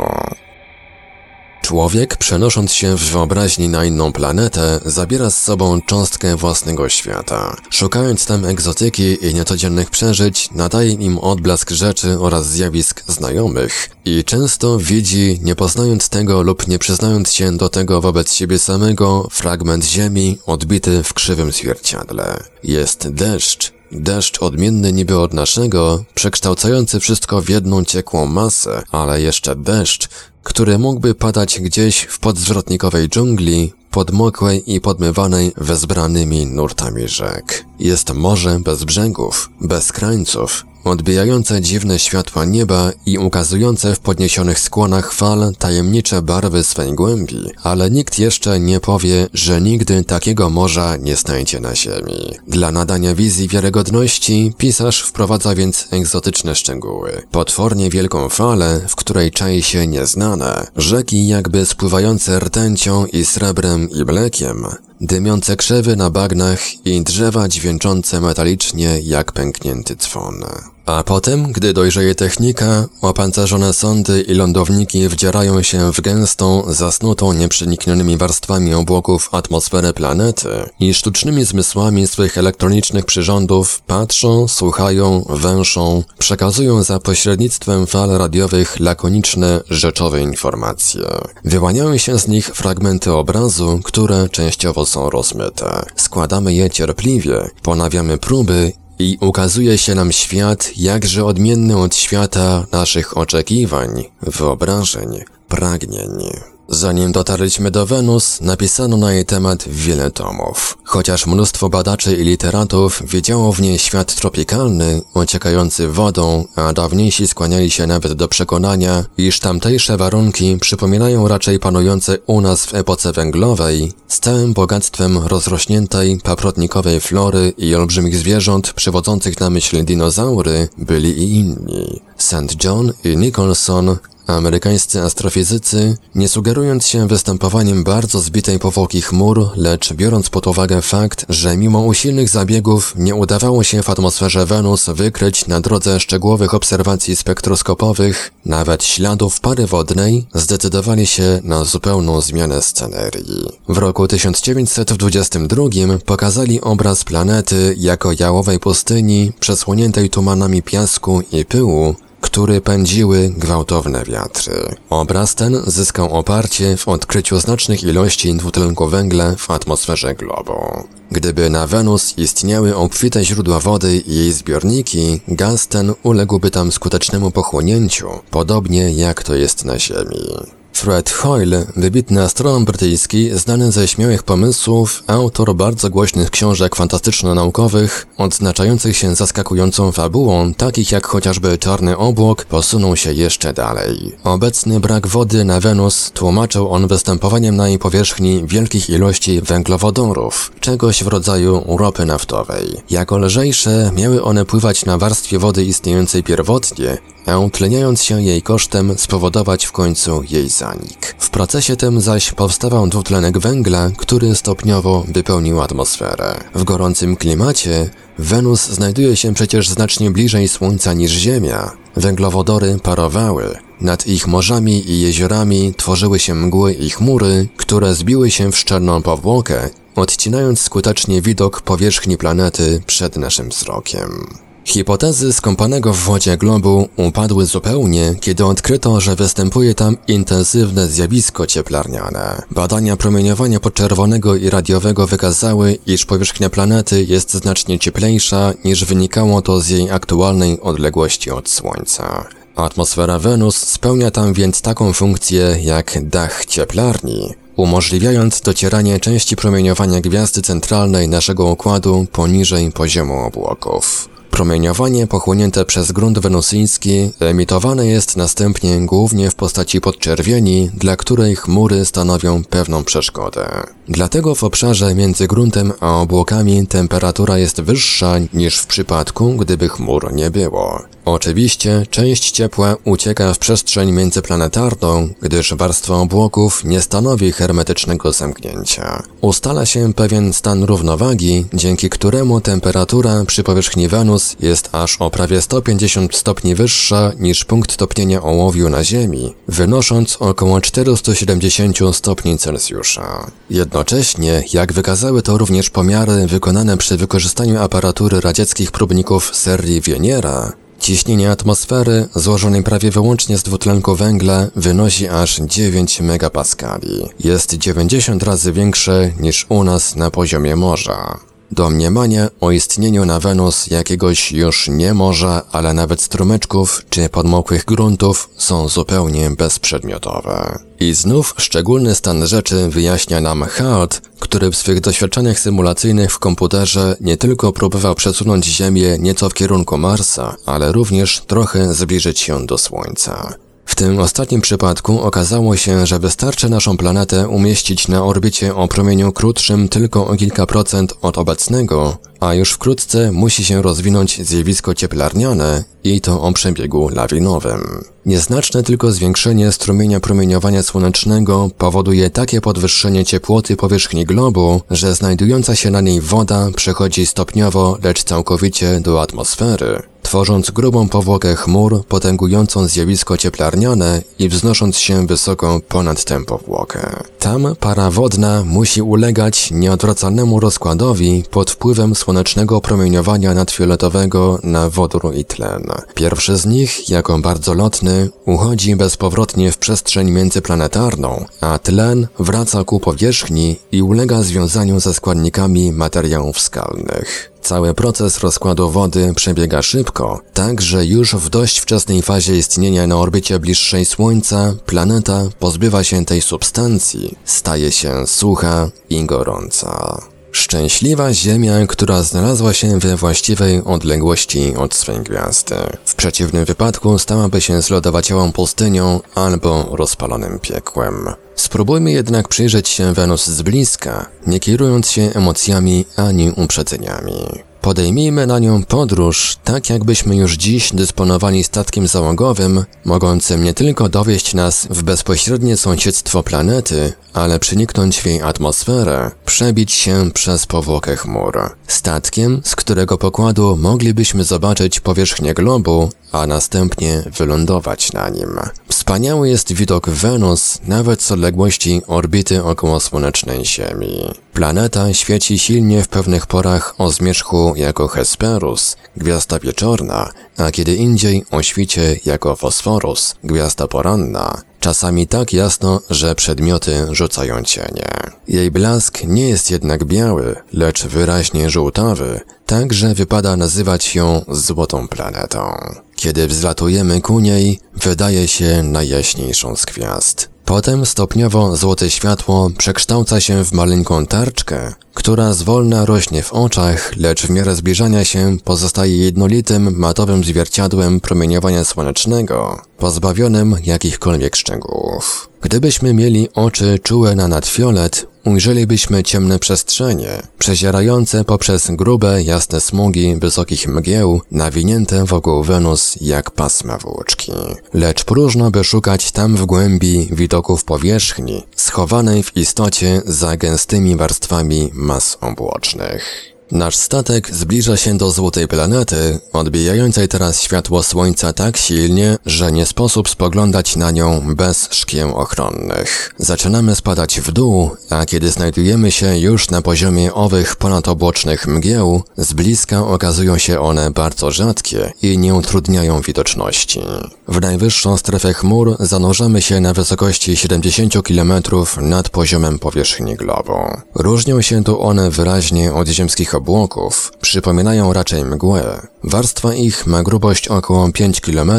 Człowiek, przenosząc się w wyobraźni na inną planetę, zabiera z sobą cząstkę własnego świata. Szukając tam egzotyki i niecodziennych przeżyć, nadaje im odblask rzeczy oraz zjawisk znajomych i często widzi, nie poznając tego lub nie przyznając się do tego wobec siebie samego, fragment ziemi odbity w krzywym zwierciadle. Jest deszcz, Deszcz odmienny niby od naszego, przekształcający wszystko w jedną ciekłą masę, ale jeszcze deszcz, który mógłby padać gdzieś w podzwrotnikowej dżungli, podmokłej i podmywanej wezbranymi nurtami rzek. Jest morze bez brzegów, bez krańców, odbijające dziwne światła nieba i ukazujące w podniesionych skłonach fal tajemnicze barwy swej głębi, ale nikt jeszcze nie powie, że nigdy takiego morza nie znajdzie na ziemi. Dla nadania wizji wiarygodności pisarz wprowadza więc egzotyczne szczegóły. Potwornie wielką falę, w której czai się nieznane, rzeki jakby spływające rtęcią i srebrem i mlekiem, dymiące krzewy na bagnach i drzewa dźwięczące metalicznie jak pęknięty dzwon. A potem, gdy dojrzeje technika, opancerzone sądy i lądowniki wdzierają się w gęstą, zasnutą nieprzeniknionymi warstwami obłoków atmosferę planety i sztucznymi zmysłami swych elektronicznych przyrządów patrzą, słuchają, węszą, przekazują za pośrednictwem fal radiowych lakoniczne, rzeczowe informacje. Wyłaniają się z nich fragmenty obrazu, które częściowo są rozmyte. Składamy je cierpliwie, ponawiamy próby i ukazuje się nam świat jakże odmienny od świata naszych oczekiwań, wyobrażeń, pragnień. Zanim dotarliśmy do Wenus, napisano na jej temat wiele tomów. Chociaż mnóstwo badaczy i literatów wiedziało w niej świat tropikalny, ociekający wodą, a dawniejsi skłaniali się nawet do przekonania, iż tamtejsze warunki przypominają raczej panujące u nas w epoce węglowej, z całym bogactwem rozrośniętej, paprotnikowej flory i olbrzymich zwierząt przywodzących na myśl dinozaury, byli i inni. St. John i Nicholson Amerykańscy astrofizycy, nie sugerując się występowaniem bardzo zbitej powłoki chmur, lecz biorąc pod uwagę fakt, że mimo usilnych zabiegów nie udawało się w atmosferze Wenus wykryć na drodze szczegółowych obserwacji spektroskopowych nawet śladów pary wodnej, zdecydowali się na zupełną zmianę scenerii. W roku 1922 pokazali obraz planety jako jałowej pustyni przesłoniętej tumanami piasku i pyłu, który pędziły gwałtowne wiatry. Obraz ten zyskał oparcie w odkryciu znacznych ilości dwutlenku węgla w atmosferze globu. Gdyby na Wenus istniały obfite źródła wody i jej zbiorniki, gaz ten uległby tam skutecznemu pochłonięciu, podobnie jak to jest na Ziemi. Fred Hoyle, wybitny astronom brytyjski, znany ze śmiałych pomysłów, autor bardzo głośnych książek fantastyczno-naukowych, odznaczających się zaskakującą fabułą, takich jak chociażby Czarny Obłok, posunął się jeszcze dalej. Obecny brak wody na Wenus tłumaczył on występowaniem na jej powierzchni wielkich ilości węglowodorów, czegoś w rodzaju ropy naftowej. Jako lżejsze miały one pływać na warstwie wody istniejącej pierwotnie, a utleniając się jej kosztem spowodować w końcu jej zanik. W procesie tym zaś powstawał dwutlenek węgla, który stopniowo wypełnił atmosferę. W gorącym klimacie Wenus znajduje się przecież znacznie bliżej Słońca niż Ziemia. Węglowodory parowały. Nad ich morzami i jeziorami tworzyły się mgły i chmury, które zbiły się w szczerną powłokę, odcinając skutecznie widok powierzchni planety przed naszym wzrokiem. Hipotezy skąpanego w wodzie globu upadły zupełnie, kiedy odkryto, że występuje tam intensywne zjawisko cieplarniane. Badania promieniowania podczerwonego i radiowego wykazały, iż powierzchnia planety jest znacznie cieplejsza niż wynikało to z jej aktualnej odległości od Słońca. Atmosfera Wenus spełnia tam więc taką funkcję jak dach cieplarni, umożliwiając docieranie części promieniowania gwiazdy centralnej naszego układu poniżej poziomu obłoków. Promieniowanie pochłonięte przez grunt wenusyjski emitowane jest następnie głównie w postaci podczerwieni, dla której chmury stanowią pewną przeszkodę. Dlatego w obszarze między gruntem a obłokami temperatura jest wyższa niż w przypadku, gdyby chmur nie było. Oczywiście część ciepła ucieka w przestrzeń międzyplanetarną, gdyż warstwa obłoków nie stanowi hermetycznego zamknięcia. Ustala się pewien stan równowagi, dzięki któremu temperatura przy powierzchni Wenus jest aż o prawie 150 stopni wyższa niż punkt topnienia ołowiu na Ziemi, wynosząc około 470 stopni Celsjusza. Jednocześnie, jak wykazały to również pomiary wykonane przy wykorzystaniu aparatury radzieckich próbników serii Wieniera, Ciśnienie atmosfery, złożonej prawie wyłącznie z dwutlenku węgla, wynosi aż 9 megapaskali. Jest 90 razy większe niż u nas na poziomie morza. Domniemanie o istnieniu na Wenus jakiegoś już nie morza, ale nawet strumyczków czy podmokłych gruntów są zupełnie bezprzedmiotowe. I znów szczególny stan rzeczy wyjaśnia nam Hart, który w swych doświadczeniach symulacyjnych w komputerze nie tylko próbował przesunąć Ziemię nieco w kierunku Marsa, ale również trochę zbliżyć się do Słońca. Tym ostatnim przypadku okazało się, że wystarczy naszą planetę umieścić na orbicie o promieniu krótszym tylko o kilka procent od obecnego, a już wkrótce musi się rozwinąć zjawisko cieplarniane i to o przebiegu lawinowym. Nieznaczne tylko zwiększenie strumienia promieniowania słonecznego powoduje takie podwyższenie ciepłoty powierzchni globu, że znajdująca się na niej woda przechodzi stopniowo, lecz całkowicie do atmosfery tworząc grubą powłokę chmur potęgującą zjawisko cieplarniane i wznosząc się wysoko ponad tę powłokę. Tam para wodna musi ulegać nieodwracalnemu rozkładowi pod wpływem słonecznego promieniowania nadfioletowego na wodór i tlen. Pierwszy z nich, jako bardzo lotny, uchodzi bezpowrotnie w przestrzeń międzyplanetarną, a tlen wraca ku powierzchni i ulega związaniu ze składnikami materiałów skalnych. Cały proces rozkładu wody przebiega szybko, tak że już w dość wczesnej fazie istnienia na orbicie bliższej Słońca planeta pozbywa się tej substancji, staje się sucha i gorąca. Szczęśliwa Ziemia, która znalazła się we właściwej odległości od swej gwiazdy. W przeciwnym wypadku stałaby się zlodowaciałą pustynią albo rozpalonym piekłem. Spróbujmy jednak przyjrzeć się Wenus z bliska, nie kierując się emocjami ani uprzedzeniami. Podejmijmy na nią podróż, tak jakbyśmy już dziś dysponowali statkiem załogowym, mogącym nie tylko dowieść nas w bezpośrednie sąsiedztwo planety, ale przeniknąć w jej atmosferę, przebić się przez powłokę chmur. Statkiem, z którego pokładu moglibyśmy zobaczyć powierzchnię globu, a następnie wylądować na nim. Wspaniały jest widok Wenus nawet z odległości orbity okołosłonecznej Ziemi. Planeta świeci silnie w pewnych porach o zmierzchu jako Hesperus, gwiazda wieczorna, a kiedy indziej o świcie jako Fosforus, gwiazda poranna, czasami tak jasno, że przedmioty rzucają cienie. Jej blask nie jest jednak biały, lecz wyraźnie żółtawy, tak że wypada nazywać ją złotą planetą. Kiedy wzlatujemy ku niej, wydaje się najjaśniejszą z gwiazd. Potem stopniowo złote światło przekształca się w maleńką tarczkę, która zwolna rośnie w oczach, lecz w miarę zbliżania się pozostaje jednolitym, matowym zwierciadłem promieniowania słonecznego, pozbawionym jakichkolwiek szczegółów. Gdybyśmy mieli oczy czułe na nadfiolet, ujrzelibyśmy ciemne przestrzenie, przezierające poprzez grube, jasne smugi wysokich mgieł, nawinięte wokół Wenus jak pasma włóczki. Lecz próżno by szukać tam w głębi widoków powierzchni, schowanej w istocie za gęstymi warstwami mas obłocznych. Nasz statek zbliża się do złotej planety, odbijającej teraz światło słońca tak silnie, że nie sposób spoglądać na nią bez szkieł ochronnych. Zaczynamy spadać w dół, a kiedy znajdujemy się już na poziomie owych ponadobłocznych mgieł, z bliska okazują się one bardzo rzadkie i nie utrudniają widoczności. W najwyższą strefę chmur zanurzamy się na wysokości 70 km nad poziomem powierzchni globu. Różnią się tu one wyraźnie od ziemskich obłoków przypominają raczej mgłę. Warstwa ich ma grubość około 5 km,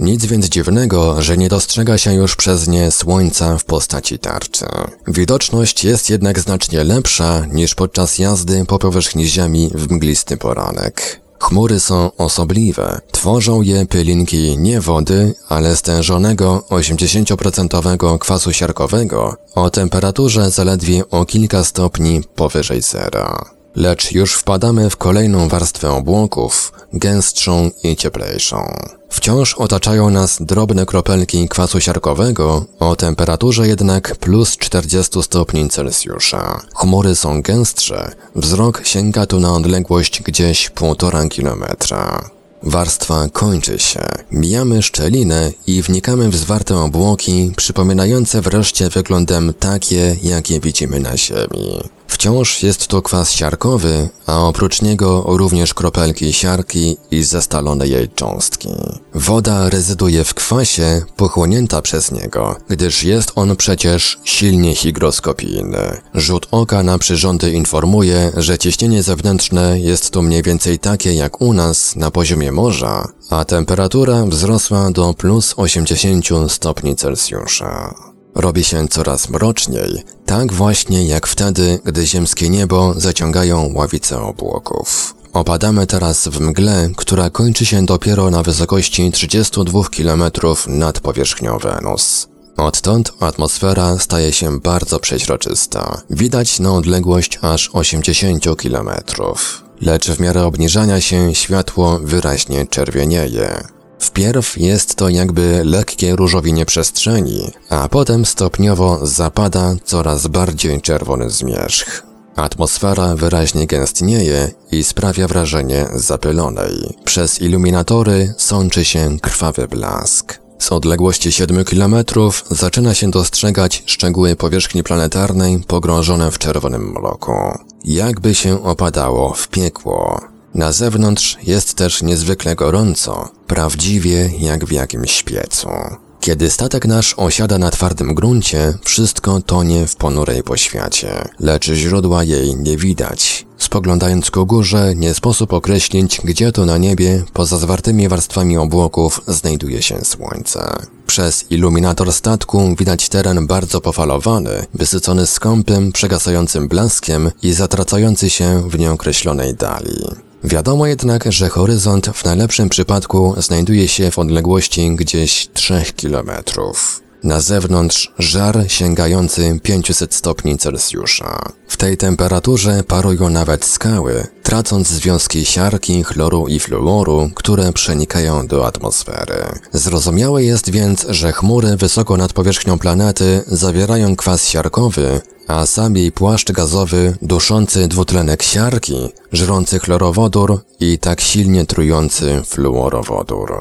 nic więc dziwnego, że nie dostrzega się już przez nie słońca w postaci tarczy. Widoczność jest jednak znacznie lepsza niż podczas jazdy po powierzchni Ziemi w mglisty poranek. Chmury są osobliwe. Tworzą je pylinki nie wody, ale stężonego 80% kwasu siarkowego o temperaturze zaledwie o kilka stopni powyżej zera. Lecz już wpadamy w kolejną warstwę obłoków, gęstszą i cieplejszą. Wciąż otaczają nas drobne kropelki kwasu siarkowego, o temperaturze jednak plus 40 stopni Celsjusza. Chmury są gęstsze, wzrok sięga tu na odległość gdzieś półtora kilometra. Warstwa kończy się. Mijamy szczelinę i wnikamy w zwarte obłoki, przypominające wreszcie wyglądem takie, jakie widzimy na Ziemi. Wciąż jest to kwas siarkowy, a oprócz niego również kropelki siarki i zestalone jej cząstki. Woda rezyduje w kwasie, pochłonięta przez niego, gdyż jest on przecież silnie higroskopijny. Rzut oka na przyrządy informuje, że ciśnienie zewnętrzne jest tu mniej więcej takie jak u nas na poziomie morza, a temperatura wzrosła do plus 80 stopni Celsjusza. Robi się coraz mroczniej, tak właśnie jak wtedy, gdy ziemskie niebo zaciągają ławice obłoków. Opadamy teraz w mgle, która kończy się dopiero na wysokości 32 km nad powierzchnią Wenus. Odtąd atmosfera staje się bardzo przeźroczysta. Widać na odległość aż 80 km. Lecz w miarę obniżania się światło wyraźnie czerwienieje. Wpierw jest to jakby lekkie różowienie przestrzeni, a potem stopniowo zapada coraz bardziej czerwony zmierzch. Atmosfera wyraźnie gęstnieje i sprawia wrażenie zapylonej. Przez iluminatory sączy się krwawy blask. Z odległości 7 km zaczyna się dostrzegać szczegóły powierzchni planetarnej pogrążone w czerwonym mroku. Jakby się opadało w piekło. Na zewnątrz jest też niezwykle gorąco, prawdziwie jak w jakimś piecu. Kiedy statek nasz osiada na twardym gruncie, wszystko tonie w ponurej poświacie, lecz źródła jej nie widać. Spoglądając ku górze, nie sposób określić, gdzie to na niebie, poza zwartymi warstwami obłoków, znajduje się słońce. Przez iluminator statku widać teren bardzo pofalowany, wysycony skąpym, przegasającym blaskiem i zatracający się w nieokreślonej dali. Wiadomo jednak, że horyzont w najlepszym przypadku znajduje się w odległości gdzieś 3 kilometrów. Na zewnątrz żar sięgający 500 stopni Celsjusza. W tej temperaturze parują nawet skały, tracąc związki siarki, chloru i fluoru, które przenikają do atmosfery. Zrozumiałe jest więc, że chmury wysoko nad powierzchnią planety zawierają kwas siarkowy, a sam jej płaszcz gazowy duszący dwutlenek siarki, żrący chlorowodór i tak silnie trujący fluorowodór.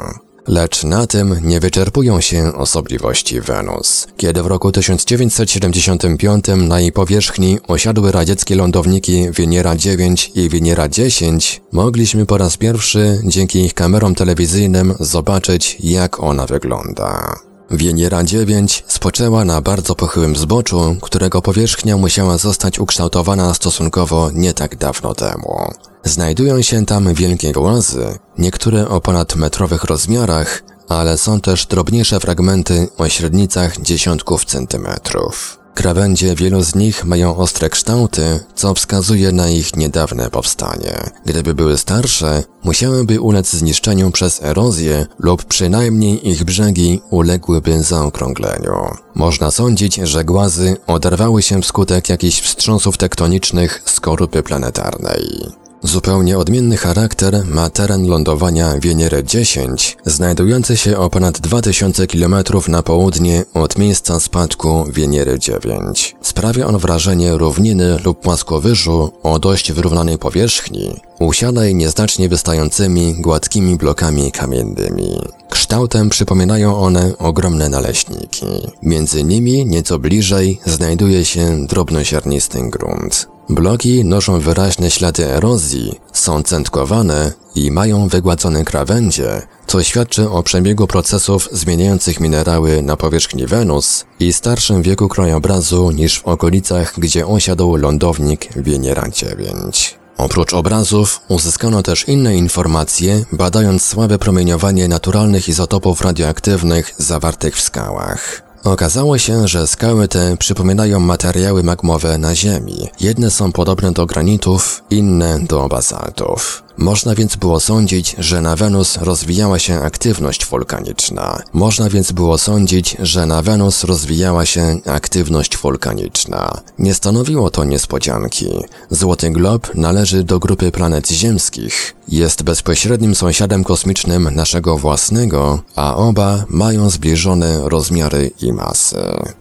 Lecz na tym nie wyczerpują się osobliwości Wenus. Kiedy w roku 1975 na jej powierzchni osiadły radzieckie lądowniki Wieniera 9 i Wieniera 10, mogliśmy po raz pierwszy dzięki ich kamerom telewizyjnym zobaczyć jak ona wygląda. Wieniera 9 spoczęła na bardzo pochyłym zboczu, którego powierzchnia musiała zostać ukształtowana stosunkowo nie tak dawno temu. Znajdują się tam wielkie głazy, niektóre o ponadmetrowych rozmiarach, ale są też drobniejsze fragmenty o średnicach dziesiątków centymetrów. Krawędzie wielu z nich mają ostre kształty, co wskazuje na ich niedawne powstanie. Gdyby były starsze, musiałyby ulec zniszczeniu przez erozję lub przynajmniej ich brzegi uległyby zaokrągleniu. Można sądzić, że głazy oderwały się wskutek jakichś wstrząsów tektonicznych skorupy planetarnej. Zupełnie odmienny charakter ma teren lądowania Wieniery 10, znajdujący się o ponad 2000 km na południe od miejsca spadku Wieniery 9. Sprawia on wrażenie równiny lub płaskowyżu o dość wyrównanej powierzchni, usianej nieznacznie wystającymi gładkimi blokami kamiennymi. Kształtem przypominają one ogromne naleśniki. Między nimi nieco bliżej znajduje się drobnoziarnisty grunt. Bloki noszą wyraźne ślady erozji, są centkowane i mają wygładzone krawędzie, co świadczy o przebiegu procesów zmieniających minerały na powierzchni Wenus i starszym wieku krajobrazu niż w okolicach, gdzie osiadł lądownik Wieniera 9. Oprócz obrazów uzyskano też inne informacje, badając słabe promieniowanie naturalnych izotopów radioaktywnych zawartych w skałach. Okazało się, że skały te przypominają materiały magmowe na Ziemi. Jedne są podobne do granitów, inne do bazaltów. Można więc było sądzić, że na Wenus rozwijała się aktywność wulkaniczna. Można więc było sądzić, że na Wenus rozwijała się aktywność wulkaniczna. Nie stanowiło to niespodzianki. Złoty Glob należy do grupy planet ziemskich. Jest bezpośrednim sąsiadem kosmicznym naszego własnego, a oba mają zbliżone rozmiary i masy.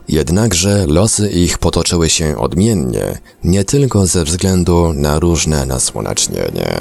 Jednakże losy ich potoczyły się odmiennie, nie tylko ze względu na różne nasłonecznienie.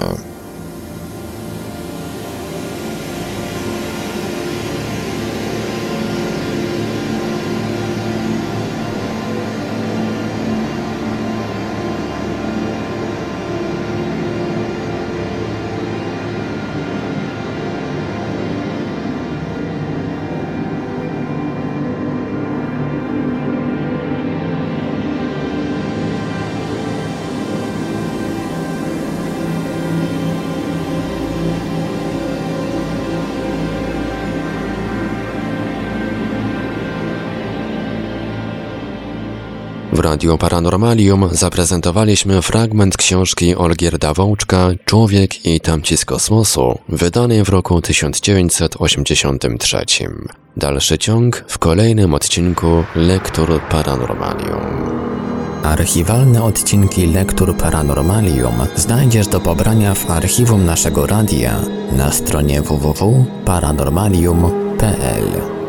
Radio Paranormalium zaprezentowaliśmy fragment książki Olgierda Wołczka Człowiek i tamci z kosmosu, wydanej w roku 1983. Dalszy ciąg w kolejnym odcinku Lektur Paranormalium. Archiwalne odcinki Lektur Paranormalium znajdziesz do pobrania w archiwum naszego radia na stronie www.paranormalium.pl.